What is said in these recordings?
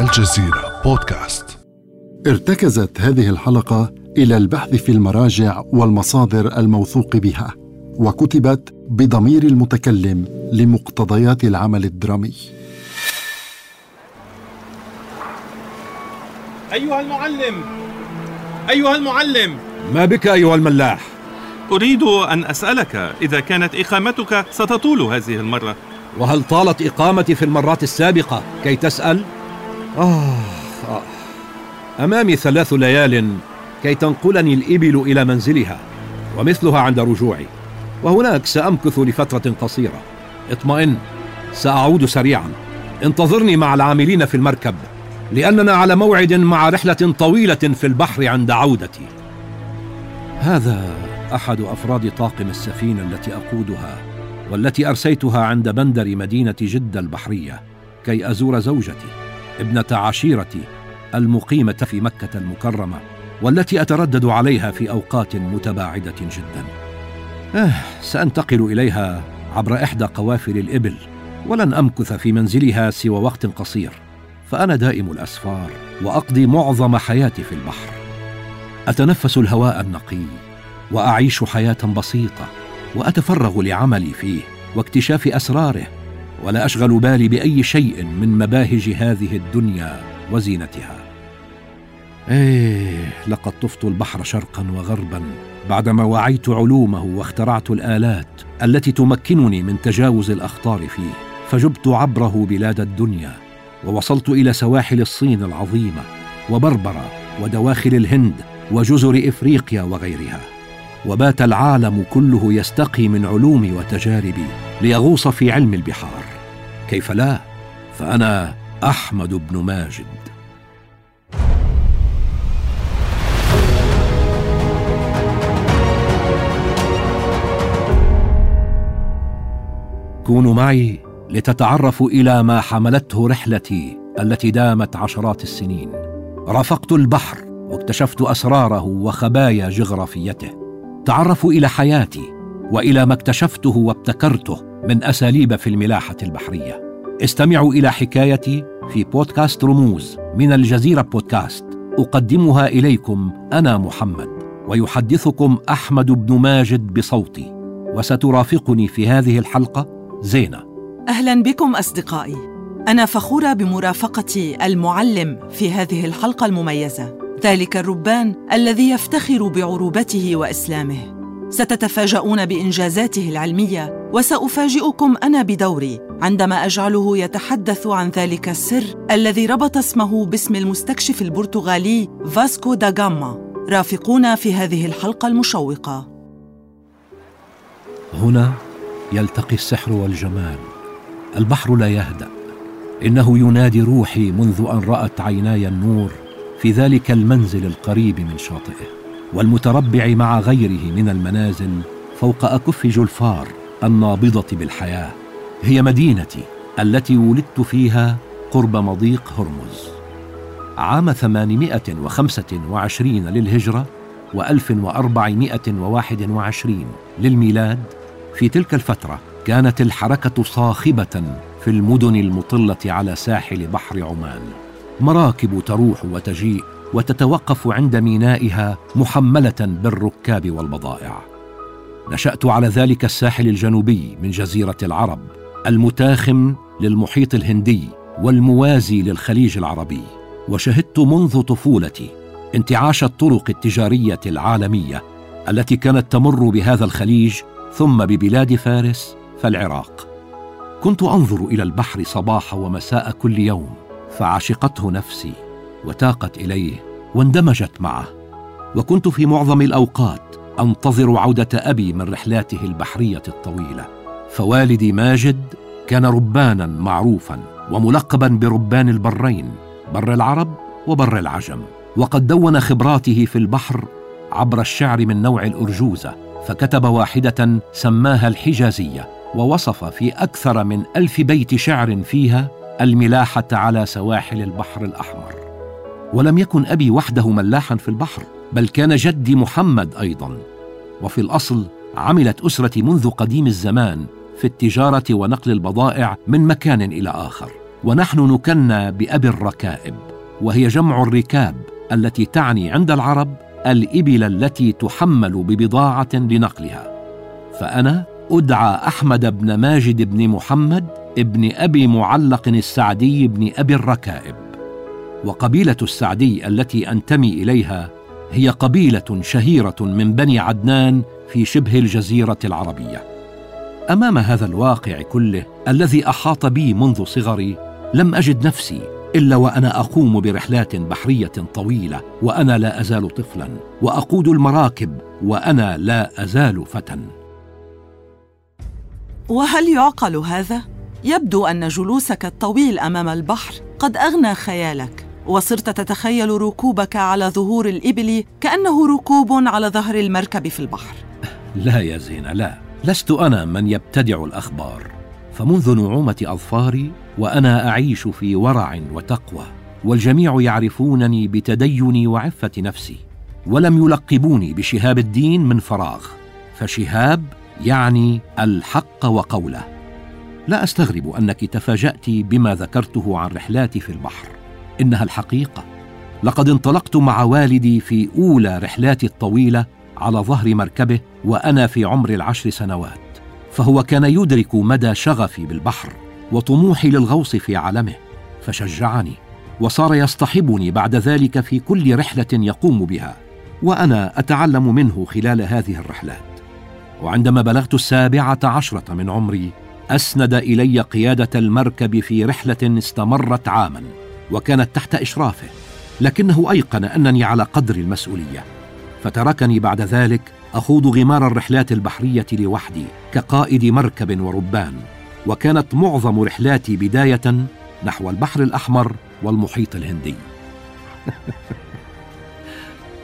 الجزيرة بودكاست. ارتكزت هذه الحلقة إلى البحث في المراجع والمصادر الموثوق بها وكتبت بضمير المتكلم لمقتضيات العمل الدرامي. أيها المعلم أيها المعلم. ما بك أيها الملاح؟ أريد أن أسألك إذا كانت إقامتك ستطول هذه المرة؟ وهل طالت إقامتي في المرات السابقة؟ كي تسأل؟ آه, آه. أمامي ثلاث ليال كي تنقلني الإبل إلى منزلها ومثلها عند رجوعي. وهناك سأمكث لفترة قصيرة. اطمئن سأعود سريعا. انتظرني مع العاملين في المركب لأننا على موعد مع رحلة طويلة في البحر عند عودتي. هذا أحد أفراد طاقم السفينة التي أقودها والتي أرسيتها عند بندر مدينة جدة البحرية كي أزور زوجتي. ابنة عشيرتي المقيمة في مكة المكرمة والتي أتردد عليها في أوقات متباعدة جدا. آه سأنتقل إليها عبر إحدى قوافل الإبل ولن أمكث في منزلها سوى وقت قصير فأنا دائم الأسفار وأقضي معظم حياتي في البحر. أتنفس الهواء النقي وأعيش حياة بسيطة وأتفرغ لعملي فيه واكتشاف أسراره ولا أشغل بالي بأي شيء من مباهج هذه الدنيا وزينتها. إيه لقد طفت البحر شرقا وغربا بعدما وعيت علومه واخترعت الآلات التي تمكنني من تجاوز الأخطار فيه فجبت عبره بلاد الدنيا ووصلت إلى سواحل الصين العظيمة وبربرة ودواخل الهند وجزر إفريقيا وغيرها. وبات العالم كله يستقي من علومي وتجاربي ليغوص في علم البحار. كيف لا؟ فأنا أحمد بن ماجد. كونوا معي لتتعرفوا إلى ما حملته رحلتي التي دامت عشرات السنين. رافقت البحر واكتشفت أسراره وخبايا جغرافيته. تعرفوا إلى حياتي وإلى ما اكتشفته وابتكرته من أساليب في الملاحة البحرية. استمعوا إلى حكايتي في بودكاست رموز من الجزيرة بودكاست. أقدمها إليكم أنا محمد ويحدثكم أحمد بن ماجد بصوتي. وسترافقني في هذه الحلقة زينة. أهلا بكم أصدقائي. أنا فخورة بمرافقة المعلم في هذه الحلقة المميزة. ذلك الربان الذي يفتخر بعروبته وإسلامه. ستتفاجؤون بإنجازاته العلمية وسأفاجئكم أنا بدوري عندما أجعله يتحدث عن ذلك السر الذي ربط اسمه باسم المستكشف البرتغالي فاسكو دا غاما. رافقونا في هذه الحلقة المشوقة. هنا يلتقي السحر والجمال. البحر لا يهدأ. إنه ينادي روحي منذ أن رأت عيناي النور. في ذلك المنزل القريب من شاطئه والمتربع مع غيره من المنازل فوق أكف جلفار النابضة بالحياة هي مدينتي التي ولدت فيها قرب مضيق هرمز. عام 825 للهجرة و1421 للميلاد في تلك الفترة كانت الحركة صاخبة في المدن المطلة على ساحل بحر عمان. مراكب تروح وتجيء وتتوقف عند مينائها محملة بالركاب والبضائع. نشأت على ذلك الساحل الجنوبي من جزيرة العرب المتاخم للمحيط الهندي والموازي للخليج العربي وشهدت منذ طفولتي انتعاش الطرق التجارية العالمية التي كانت تمر بهذا الخليج ثم ببلاد فارس فالعراق. كنت أنظر إلى البحر صباح ومساء كل يوم فعشقته نفسي وتاقت إليه واندمجت معه. وكنت في معظم الأوقات أنتظر عودة أبي من رحلاته البحرية الطويلة. فوالدي ماجد كان ربانا معروفا وملقبا بربان البرين بر العرب وبر العجم. وقد دون خبراته في البحر عبر الشعر من نوع الأرجوزة فكتب واحدة سماها الحجازية ووصف في أكثر من ألف بيت شعر فيها الملاحة على سواحل البحر الأحمر. ولم يكن أبي وحده ملاحا في البحر بل كان جدي محمد أيضا. وفي الأصل عملت أسرتي منذ قديم الزمان في التجارة ونقل البضائع من مكان إلى آخر. ونحن نكنى بأبي الركائب وهي جمع الركاب التي تعني عند العرب الإبل التي تحمل ببضاعة لنقلها. فأنا أدعى أحمد بن ماجد بن محمد ابن أبي معلق السعدي بن أبي الركائب. وقبيلة السعدي التي أنتمي إليها هي قبيلة شهيرة من بني عدنان في شبه الجزيرة العربية. أمام هذا الواقع كله الذي أحاط بي منذ صغري لم أجد نفسي إلا وأنا أقوم برحلات بحرية طويلة وأنا لا أزال طفلا وأقود المراكب وأنا لا أزال فتى. وهل يعقل هذا؟ يبدو أن جلوسك الطويل أمام البحر قد أغنى خيالك وصرت تتخيل ركوبك على ظهور الإبل كأنه ركوب على ظهر المركب في البحر. لا يا زينة لا. لست أنا من يبتدع الأخبار. فمنذ نعومة أظفاري وأنا أعيش في ورع وتقوى والجميع يعرفونني بتديني وعفة نفسي ولم يلقبوني بشهاب الدين من فراغ. فشهاب يعني الحق وقوله. لا أستغرب أنك تفاجأت بما ذكرته عن رحلاتي في البحر. إنها الحقيقة. لقد انطلقت مع والدي في أولى رحلاتي الطويلة على ظهر مركبه وأنا في عمر العشر سنوات. فهو كان يدرك مدى شغفي بالبحر وطموحي للغوص في عالمه. فشجعني وصار يصطحبني بعد ذلك في كل رحلة يقوم بها. وأنا أتعلم منه خلال هذه الرحلات. وعندما بلغت السابعة عشرة من عمري أسند إلي قيادة المركب في رحلة استمرت عاما وكانت تحت إشرافه لكنه أيقن أنني على قدر المسؤولية. فتركني بعد ذلك أخوض غمار الرحلات البحرية لوحدي كقائد مركب وربان وكانت معظم رحلاتي بداية نحو البحر الأحمر والمحيط الهندي.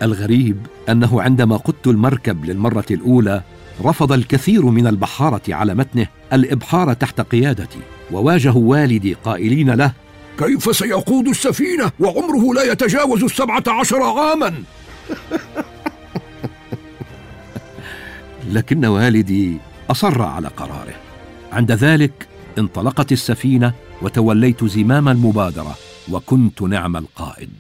الغريب أنه عندما قدت المركب للمرة الأولى رفض الكثير من البحارة على متنه الإبحار تحت قيادتي وواجهوا والدي قائلين له كيف سيقود السفينة وعمره لا يتجاوز السبعة عشر عاما؟ لكن والدي أصر على قراره. عند ذلك انطلقت السفينة وتوليت زمام المبادرة وكنت نعم القائد.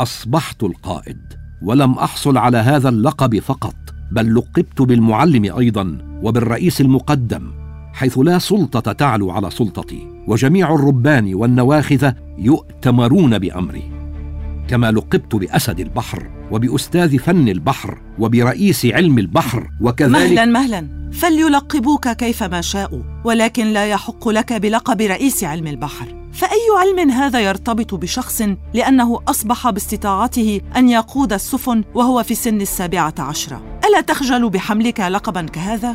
أصبحت القائد. ولم أحصل على هذا اللقب فقط بل لقبت بالمعلم أيضا وبالرئيس المقدم حيث لا سلطة تعلو على سلطتي وجميع الربان والنواخذ يؤتمرون بأمري. كما لقبت بأسد البحر وبأستاذ فن البحر وبرئيس علم البحر وكذلك مهلا مهلا. فليلقبوك كيفما شاءوا ولكن لا يحق لك بلقب رئيس علم البحر. فأي علم هذا يرتبط بشخص لأنه أصبح باستطاعته أن يقود السفن وهو في سن السابعة عشره ألا تخجل بحملك لقبا كهذا؟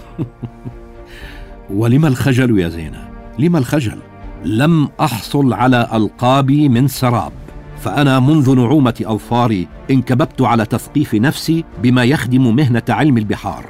ولم الخجل يا زينة؟ لم الخجل؟ لم أحصل على ألقابي من سراب فأنا منذ نعومة أظفاري انكببت على تثقيف نفسي بما يخدم مهنة علم البحار.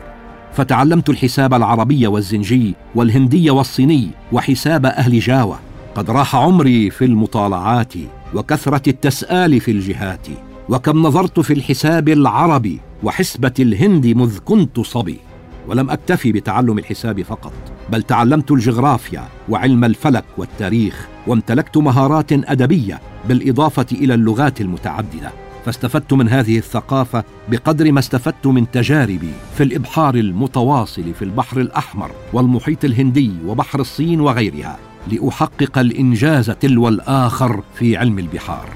فتعلمت الحساب العربي والزنجي والهندي والصيني وحساب أهل جاوة. قد راح عمري في المطالعات وكثرة التسآل في الجهات وكم نظرت في الحساب العربي وحسبة الهند مذ كنت صبي. ولم أكتفي بتعلم الحساب فقط بل تعلمت الجغرافيا وعلم الفلك والتاريخ وامتلكت مهارات أدبية بالإضافة إلى اللغات المتعددة. فاستفدت من هذه الثقافة بقدر ما استفدت من تجاربي في الإبحار المتواصل في البحر الأحمر والمحيط الهندي وبحر الصين وغيرها. لأحقق الإنجاز تلو الآخر في علم البحار.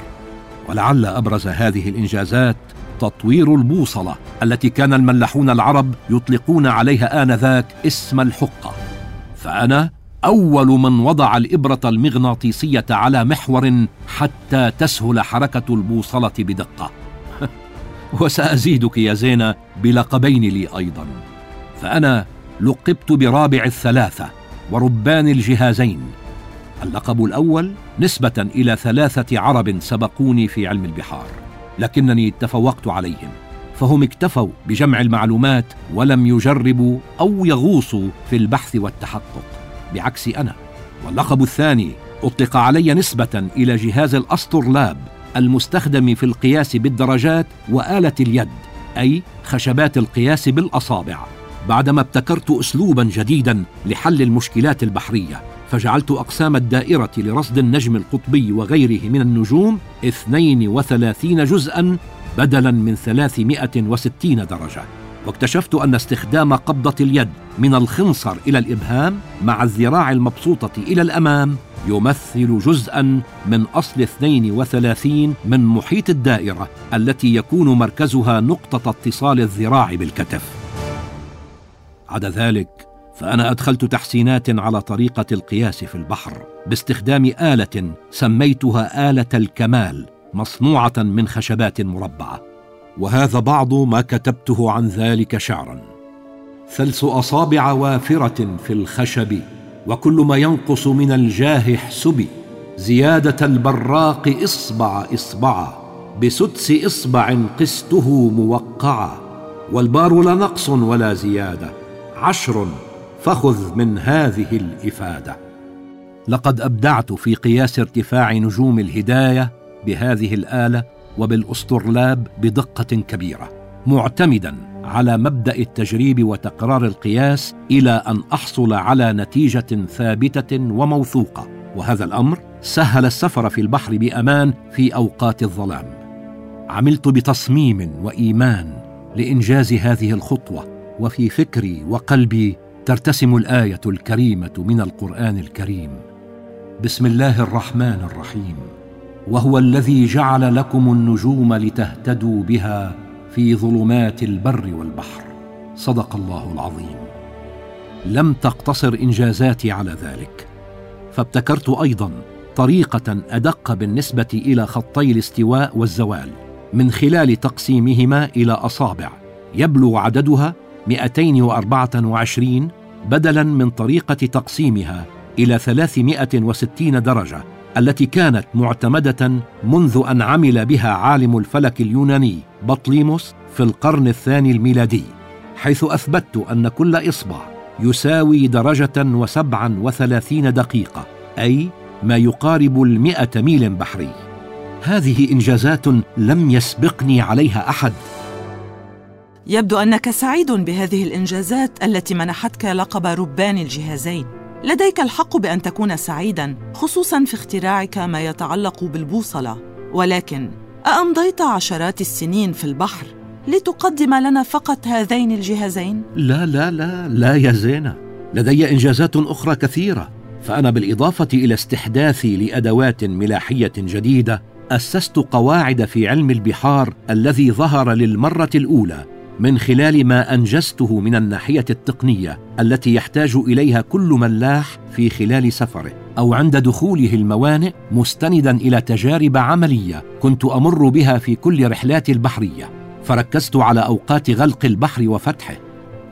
ولعل أبرز هذه الإنجازات تطوير البوصلة التي كان الملاحون العرب يطلقون عليها آنذاك اسم الحقة. فأنا أول من وضع الإبرة المغناطيسية على محور حتى تسهل حركة البوصلة بدقة. وسأزيدك يا زينة بلقبين لي أيضا. فأنا لقبت برابع الثلاثة. وربان الجهازين. اللقب الأول نسبة إلى ثلاثة عرب سبقوني في علم البحار لكنني تفوقت عليهم فهم اكتفوا بجمع المعلومات ولم يجربوا أو يغوصوا في البحث والتحقق بعكس أنا. واللقب الثاني أطلق علي نسبة إلى جهاز الاسطرلاب المستخدم في القياس بالدرجات وآلة اليد أي خشبات القياس بالأصابع. بعدما ابتكرت اسلوبا جديدا لحل المشكلات البحرية فجعلت أقسام الدائرة لرصد النجم القطبي وغيره من النجوم 32 جزءا بدلا من 360 درجة. واكتشفت أن استخدام قبضة اليد من الخنصر إلى الإبهام مع الذراع المبسوطة إلى الأمام يمثل جزءا من أصل 32 من محيط الدائرة التي يكون مركزها نقطة اتصال الذراع بالكتف. عدا ذلك فأنا أدخلت تحسينات على طريقة القياس في البحر باستخدام آلة سميتها آلة الكمال مصنوعة من خشبات مربعة. وهذا بعض ما كتبته عن ذلك شعرا. ثلث أصابع وافرة في الخشب وكل ما ينقص من الجاه احسبي زيادة البراق إصبع إصبعا بسدس إصبع قسته موقعا والبار لا نقص ولا زيادة. عشر فخذ من هذه الإفادة. لقد أبدعت في قياس ارتفاع نجوم الهداية بهذه الآلة وبالأسطرلاب بدقة كبيرة معتمدا على مبدأ التجريب وتكرار القياس إلى أن أحصل على نتيجة ثابتة وموثوقة. وهذا الأمر سهل السفر في البحر بأمان في أوقات الظلام. عملت بتصميم وإيمان لإنجاز هذه الخطوة وفي فكري وقلبي ترتسم الآية الكريمة من القرآن الكريم. بسم الله الرحمن الرحيم. وهو الذي جعل لكم النجوم لتهتدوا بها في ظلمات البر والبحر. صدق الله العظيم. لم تقتصر إنجازاتي على ذلك. فابتكرت أيضا طريقة أدق بالنسبة إلى خطي الاستواء والزوال من خلال تقسيمهما إلى أصابع. يبلغ عددها 224 بدلا من طريقة تقسيمها إلى 360 درجة التي كانت معتمدة منذ أن عمل بها عالم الفلك اليوناني بطليموس في القرن الثاني الميلادي حيث أثبتت أن كل إصبع يساوي درجة وسبعا وثلاثين دقيقة أي ما يقارب المئة ميل بحري. هذه إنجازات لم يسبقني عليها أحد. يبدو أنك سعيد بهذه الإنجازات التي منحتك لقب ربان الجهازين. لديك الحق بأن تكون سعيدا خصوصا في اختراعك ما يتعلق بالبوصلة. ولكن أأمضيت عشرات السنين في البحر لتقدم لنا فقط هذين الجهازين؟ لا لا لا لا يا زينة. لدي إنجازات أخرى كثيرة. فأنا بالإضافة إلى استحداثي لأدوات ملاحية جديدة أسست قواعد في علم البحار الذي ظهر للمرة الأولى. من خلال ما أنجزته من الناحية التقنية التي يحتاج إليها كل ملاح في خلال سفره أو عند دخوله الموانئ مستندا إلى تجارب عملية كنت أمر بها في كل رحلاتي البحرية. فركزت على أوقات غلق البحر وفتحه.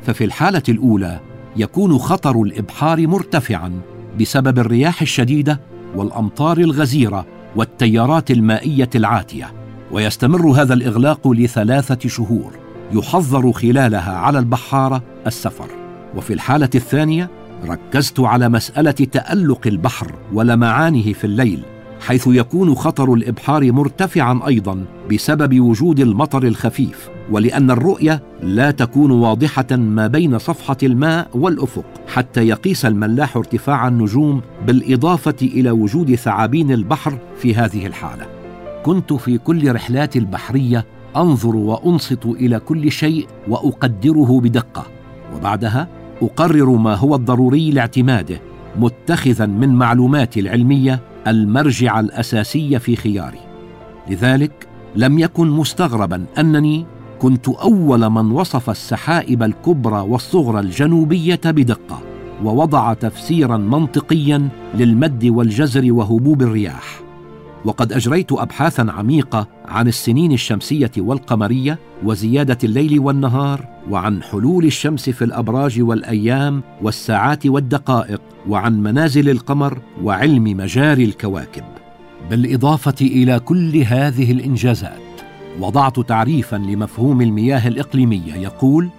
ففي الحالة الأولى يكون خطر الإبحار مرتفعا بسبب الرياح الشديدة والأمطار الغزيرة والتيارات المائية العاتية. ويستمر هذا الإغلاق لثلاثة شهور. يحظر خلالها على البحارة السفر. وفي الحالة الثانية ركزت على مسألة تألق البحر ولمعانه في الليل حيث يكون خطر الإبحار مرتفعا أيضا بسبب وجود المطر الخفيف ولأن الرؤية لا تكون واضحة ما بين صفحة الماء والأفق حتى يقيس الملاح ارتفاع النجوم بالإضافة إلى وجود ثعابين البحر في هذه الحالة. كنت في كل رحلاتي البحرية أنظر وأنصت إلى كل شيء وأقدره بدقة وبعدها أقرر ما هو الضروري لاعتماده متخذا من معلوماتي العلمية المرجع الاساسي في خياري. لذلك لم يكن مستغربا أنني كنت أول من وصف السحائب الكبرى والصغرى الجنوبية بدقة ووضع تفسيرا منطقيا للمد والجزر وهبوب الرياح. وقد أجريت ابحاثا عميقة عن السنين الشمسية والقمرية وزيادة الليل والنهار وعن حلول الشمس في الأبراج والأيام والساعات والدقائق وعن منازل القمر وعلم مجاري الكواكب. بالإضافة إلى كل هذه الإنجازات وضعت تعريفا لمفهوم المياه الإقليمية يقول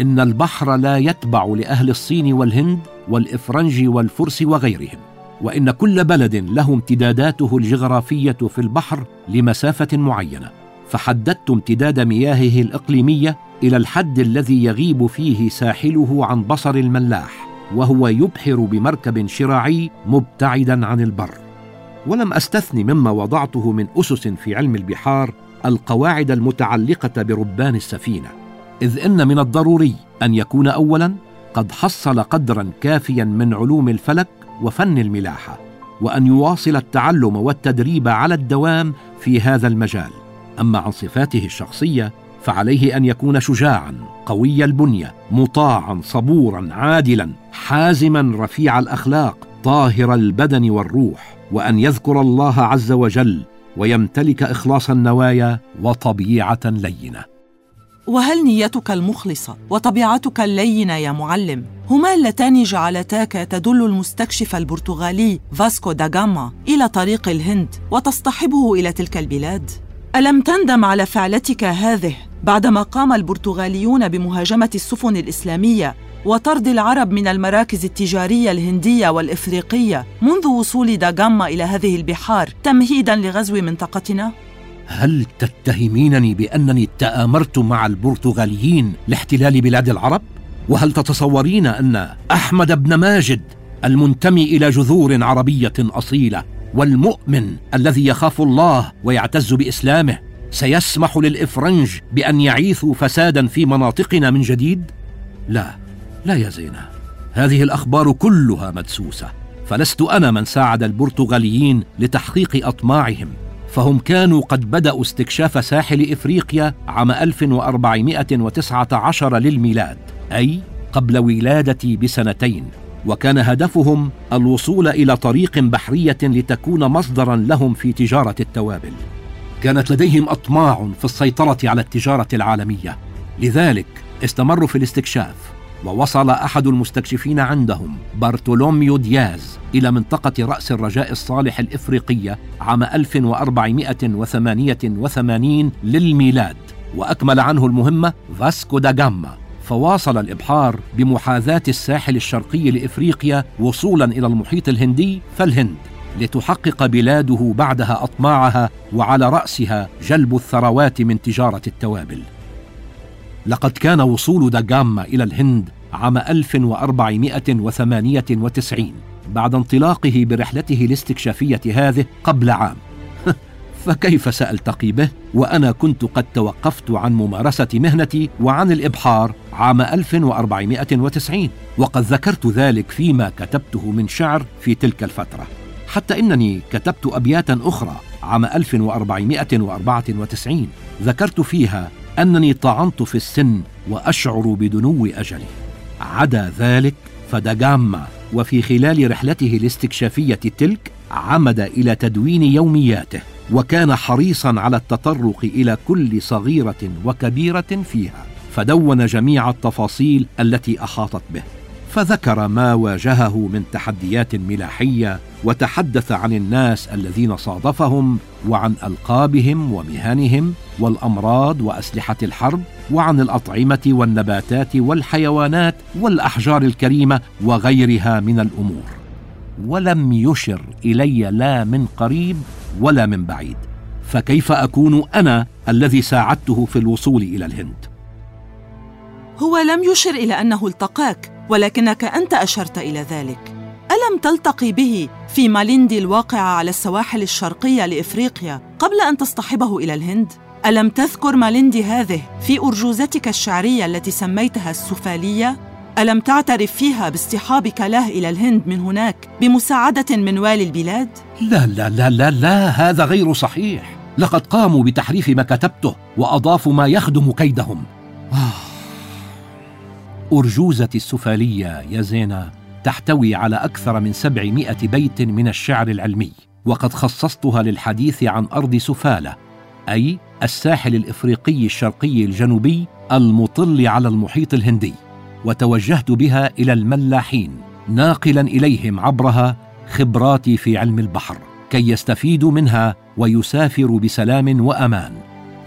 إن البحر لا يتبع لأهل الصين والهند والإفرنج والفرس وغيرهم. وإن كل بلد له امتداداته الجغرافية في البحر لمسافة معينة. فحددت امتداد مياهه الإقليمية إلى الحد الذي يغيب فيه ساحله عن بصر الملاح وهو يبحر بمركب شراعي مبتعدا عن البر. ولم أستثن مما وضعته من أسس في علم البحار القواعد المتعلقة بربان السفينة. إذ إن من الضروري أن يكون اولا قد حصل قدرا كافيا من علوم الفلك وفن الملاحة وأن يواصل التعلم والتدريب على الدوام في هذا المجال. أما عن صفاته الشخصية فعليه أن يكون شجاعا قوي البنية مطاعا صبورا عادلا حازما رفيع الأخلاق طاهر البدن والروح وأن يذكر الله عز وجل ويمتلك إخلاص النوايا وطبيعة لينة. وهل نيتك المخلصة وطبيعتك اللينة يا معلم؟ هما اللتان جعلتاك تدل المستكشف البرتغالي فاسكو دا غاما إلى طريق الهند وتصطحبه إلى تلك البلاد. ألم تندم على فعلتك هذه بعدما قام البرتغاليون بمهاجمة السفن الإسلامية وطرد العرب من المراكز التجارية الهندية والإفريقية منذ وصول داغاما إلى هذه البحار تمهيدا لغزو منطقتنا؟ هل تتهمينني بأنني تآمرت مع البرتغاليين لاحتلال بلاد العرب؟ وهل تتصورين أن أحمد بن ماجد المنتمي إلى جذور عربية أصيلة والمؤمن الذي يخاف الله ويعتز بإسلامه سيسمح للإفرنج بأن يعيثوا فسادا في مناطقنا من جديد؟ لا لا يا زينة. هذه الأخبار كلها مدسوسة فلست أنا من ساعد البرتغاليين لتحقيق أطماعهم. فهم كانوا قد بدأوا استكشاف ساحل إفريقيا عام 1419 للميلاد أي قبل ولادتي بسنتين وكان هدفهم الوصول إلى طريق بحرية لتكون مصدرا لهم في تجارة التوابل. كانت لديهم أطماع في السيطرة على التجارة العالمية لذلك استمروا في الاستكشاف. ووصل أحد المستكشفين عندهم بارتولوميو دياز إلى منطقة رأس الرجاء الصالح الإفريقية عام 1488 للميلاد وأكمل عنه المهمة فاسكو دا جاما فواصل الإبحار بمحاذاة الساحل الشرقي لإفريقيا وصولا إلى المحيط الهندي فالهند لتحقق بلاده بعدها أطماعها وعلى رأسها جلب الثروات من تجارة التوابل. لقد كان وصول داغاما إلى الهند عام 1498 بعد انطلاقه برحلته الاستكشافية هذه قبل عام. فكيف سألتقي به؟ وأنا كنت قد توقفت عن ممارسة مهنتي وعن الإبحار عام 1490 وقد ذكرت ذلك فيما كتبته من شعر في تلك الفترة. حتى إنني كتبت أبياتا أخرى عام 1494 ذكرت فيها أنني طعنت في السن وأشعر بدنو أجلي. عدا ذلك فدجاما وفي خلال رحلته الاستكشافية تلك عمد إلى تدوين يومياته وكان حريصا على التطرق إلى كل صغيرة وكبيرة فيها فدون جميع التفاصيل التي أحاطت به. فذكر ما واجهه من تحديات ملاحية وتحدث عن الناس الذين صادفهم وعن ألقابهم ومهنهم والأمراض وأسلحة الحرب وعن الأطعمة والنباتات والحيوانات والأحجار الكريمة وغيرها من الأمور. ولم يشر إلي لا من قريب ولا من بعيد. فكيف أكون أنا الذي ساعدته في الوصول إلى الهند؟ هو لم يشر إلى أنه التقاك. ولكنك أنت أشرت إلى ذلك. ألم تلتقي به في ماليندي الواقعه على السواحل الشرقية لإفريقيا قبل أن تصطحبه إلى الهند؟ ألم تذكر ماليندي هذه في أرجوزتك الشعرية التي سميتها السفالية؟ ألم تعترف فيها باصطحابك له إلى الهند من هناك بمساعدة من والي البلاد؟ لا لا لا لا لا هذا غير صحيح. لقد قاموا بتحريف ما كتبته وأضافوا ما يخدم كيدهم. آه. أرجوزة السفالية يا زينة تحتوي على أكثر من سبعمائة بيت من الشعر العلمي وقد خصصتها للحديث عن أرض سفالة أي الساحل الإفريقي الشرقي الجنوبي المطل على المحيط الهندي وتوجهت بها إلى الملاحين ناقلا إليهم عبرها خبراتي في علم البحر كي يستفيدوا منها ويسافروا بسلام وأمان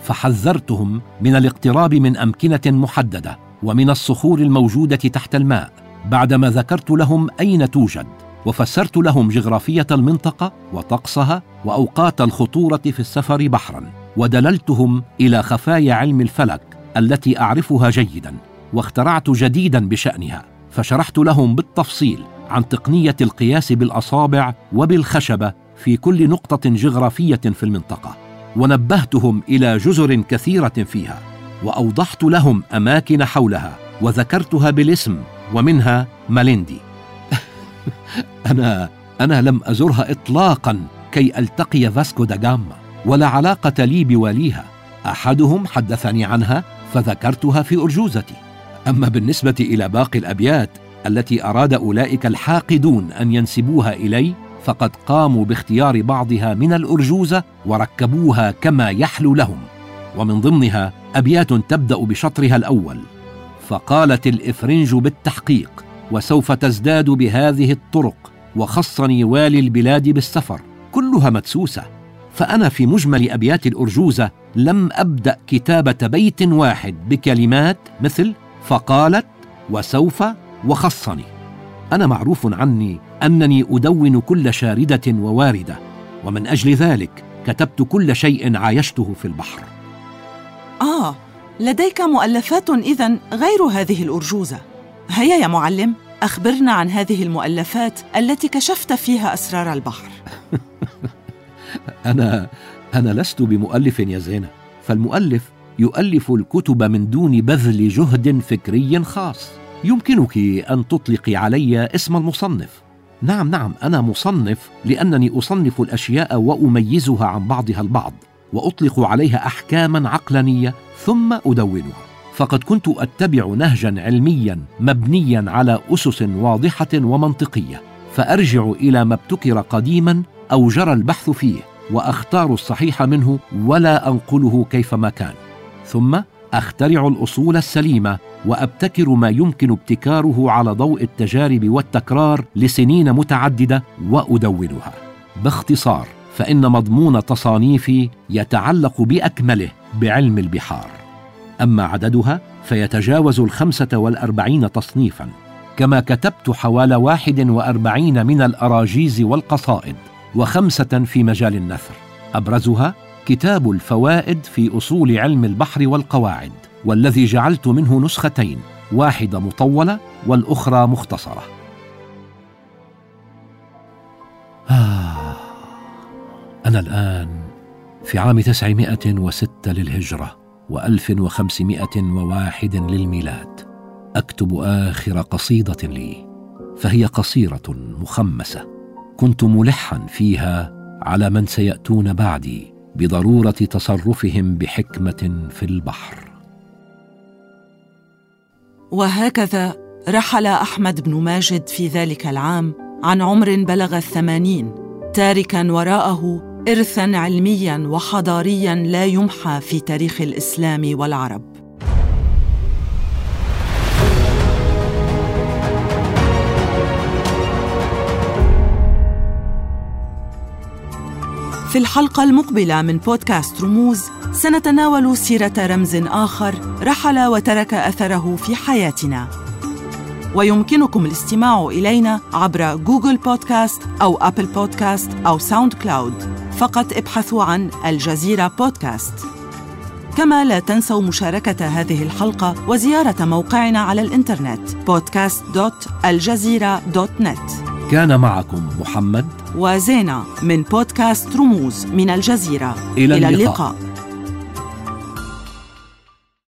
فحذرتهم من الاقتراب من أمكنة محددة. ومن الصخور الموجودة تحت الماء بعدما ذكرت لهم أين توجد وفسرت لهم جغرافية المنطقة وطقسها وأوقات الخطورة في السفر بحرا ودللتهم إلى خفايا علم الفلك التي أعرفها جيدا واخترعت جديدا بشأنها فشرحت لهم بالتفصيل عن تقنية القياس بالأصابع وبالخشبة في كل نقطة جغرافية في المنطقة ونبهتهم إلى جزر كثيرة فيها. وأوضحت لهم أماكن حولها وذكرتها بالاسم ومنها ماليندي. أنا أنا لم أزرها اطلاقا كي ألتقي فاسكو دا جاما ولا علاقة لي بواليها. أحدهم حدثني عنها فذكرتها في أرجوزتي. أما بالنسبة إلى باقي الأبيات التي أراد أولئك الحاقدون أن ينسبوها إلي فقد قاموا باختيار بعضها من الأرجوزة وركبوها كما يحلو لهم. ومن ضمنها أبيات تبدأ بشطرها الأول فقالت الإفرنج بالتحقيق وسوف تزداد بهذه الطرق وخصني والي البلاد بالسفر كلها مدسوسة فأنا في مجمل أبيات الأرجوزة لم أبدأ كتابة بيت واحد بكلمات مثل فقالت وسوف وخصني. أنا معروف عني أنني أدون كل شاردة وواردة ومن أجل ذلك كتبت كل شيء عايشته في البحر. آه لديك مؤلفات اذا غير هذه الأرجوزة. هيا يا معلم أخبرنا عن هذه المؤلفات التي كشفت فيها أسرار البحر. أنا أنا لست بمؤلف يا زينه فالمؤلف يؤلف الكتب من دون بذل جهد فكري خاص. يمكنك أن تطلقي علي اسم المصنف. نعم نعم أنا مصنف لأنني أصنف الأشياء وأميزها عن بعضها البعض. وأطلق عليها أحكاما عقلانية ثم أدونها. فقد كنت أتبع نهجا علميا مبنيا على أسس واضحة ومنطقية فأرجع إلى ما ابتكر قديما أو جرى البحث فيه وأختار الصحيح منه ولا أنقله كيفما كان. ثم أخترع الأصول السليمة وأبتكر ما يمكن ابتكاره على ضوء التجارب والتكرار لسنين متعددة وأدونها. باختصار فإن مضمون تصانيفي يتعلق بأكمله بعلم البحار. أما عددها فيتجاوز الخمسة والأربعين تصنيفا كما كتبت حوالي واحد وأربعين من الأراجيز والقصائد وخمسة في مجال النثر. أبرزها كتاب الفوائد في أصول علم البحر والقواعد والذي جعلت منه نسختين واحدة مطولة والأخرى مختصرة. آه. الآن في عام تسعمائة وستة للهجرة وألف وخمسمائة وواحد للميلاد أكتب آخر قصيدة لي فهي قصيرة مخمسة. كنت ملحا فيها على من سيأتون بعدي بضرورة تصرفهم بحكمة في البحر. وهكذا رحل أحمد بن ماجد في ذلك العام عن عمر بلغ الثمانين تاركا وراءه ارثا علميا وحضاريا لا يمحى في تاريخ الإسلام والعرب. في الحلقة المقبلة من بودكاست رموز سنتناول سيرة رمز آخر رحل وترك أثره في حياتنا. ويمكنكم الاستماع إلينا عبر جوجل بودكاست أو ابل بودكاست أو ساوند كلاود فقط ابحثوا عن الجزيرة بودكاست كما لا تنسوا مشاركة هذه الحلقة وزيارة موقعنا على الإنترنت podcast.aljazeera.net كان معكم محمد وزينة من بودكاست رموز من الجزيرة إلى إلى اللقاء. اللقاء.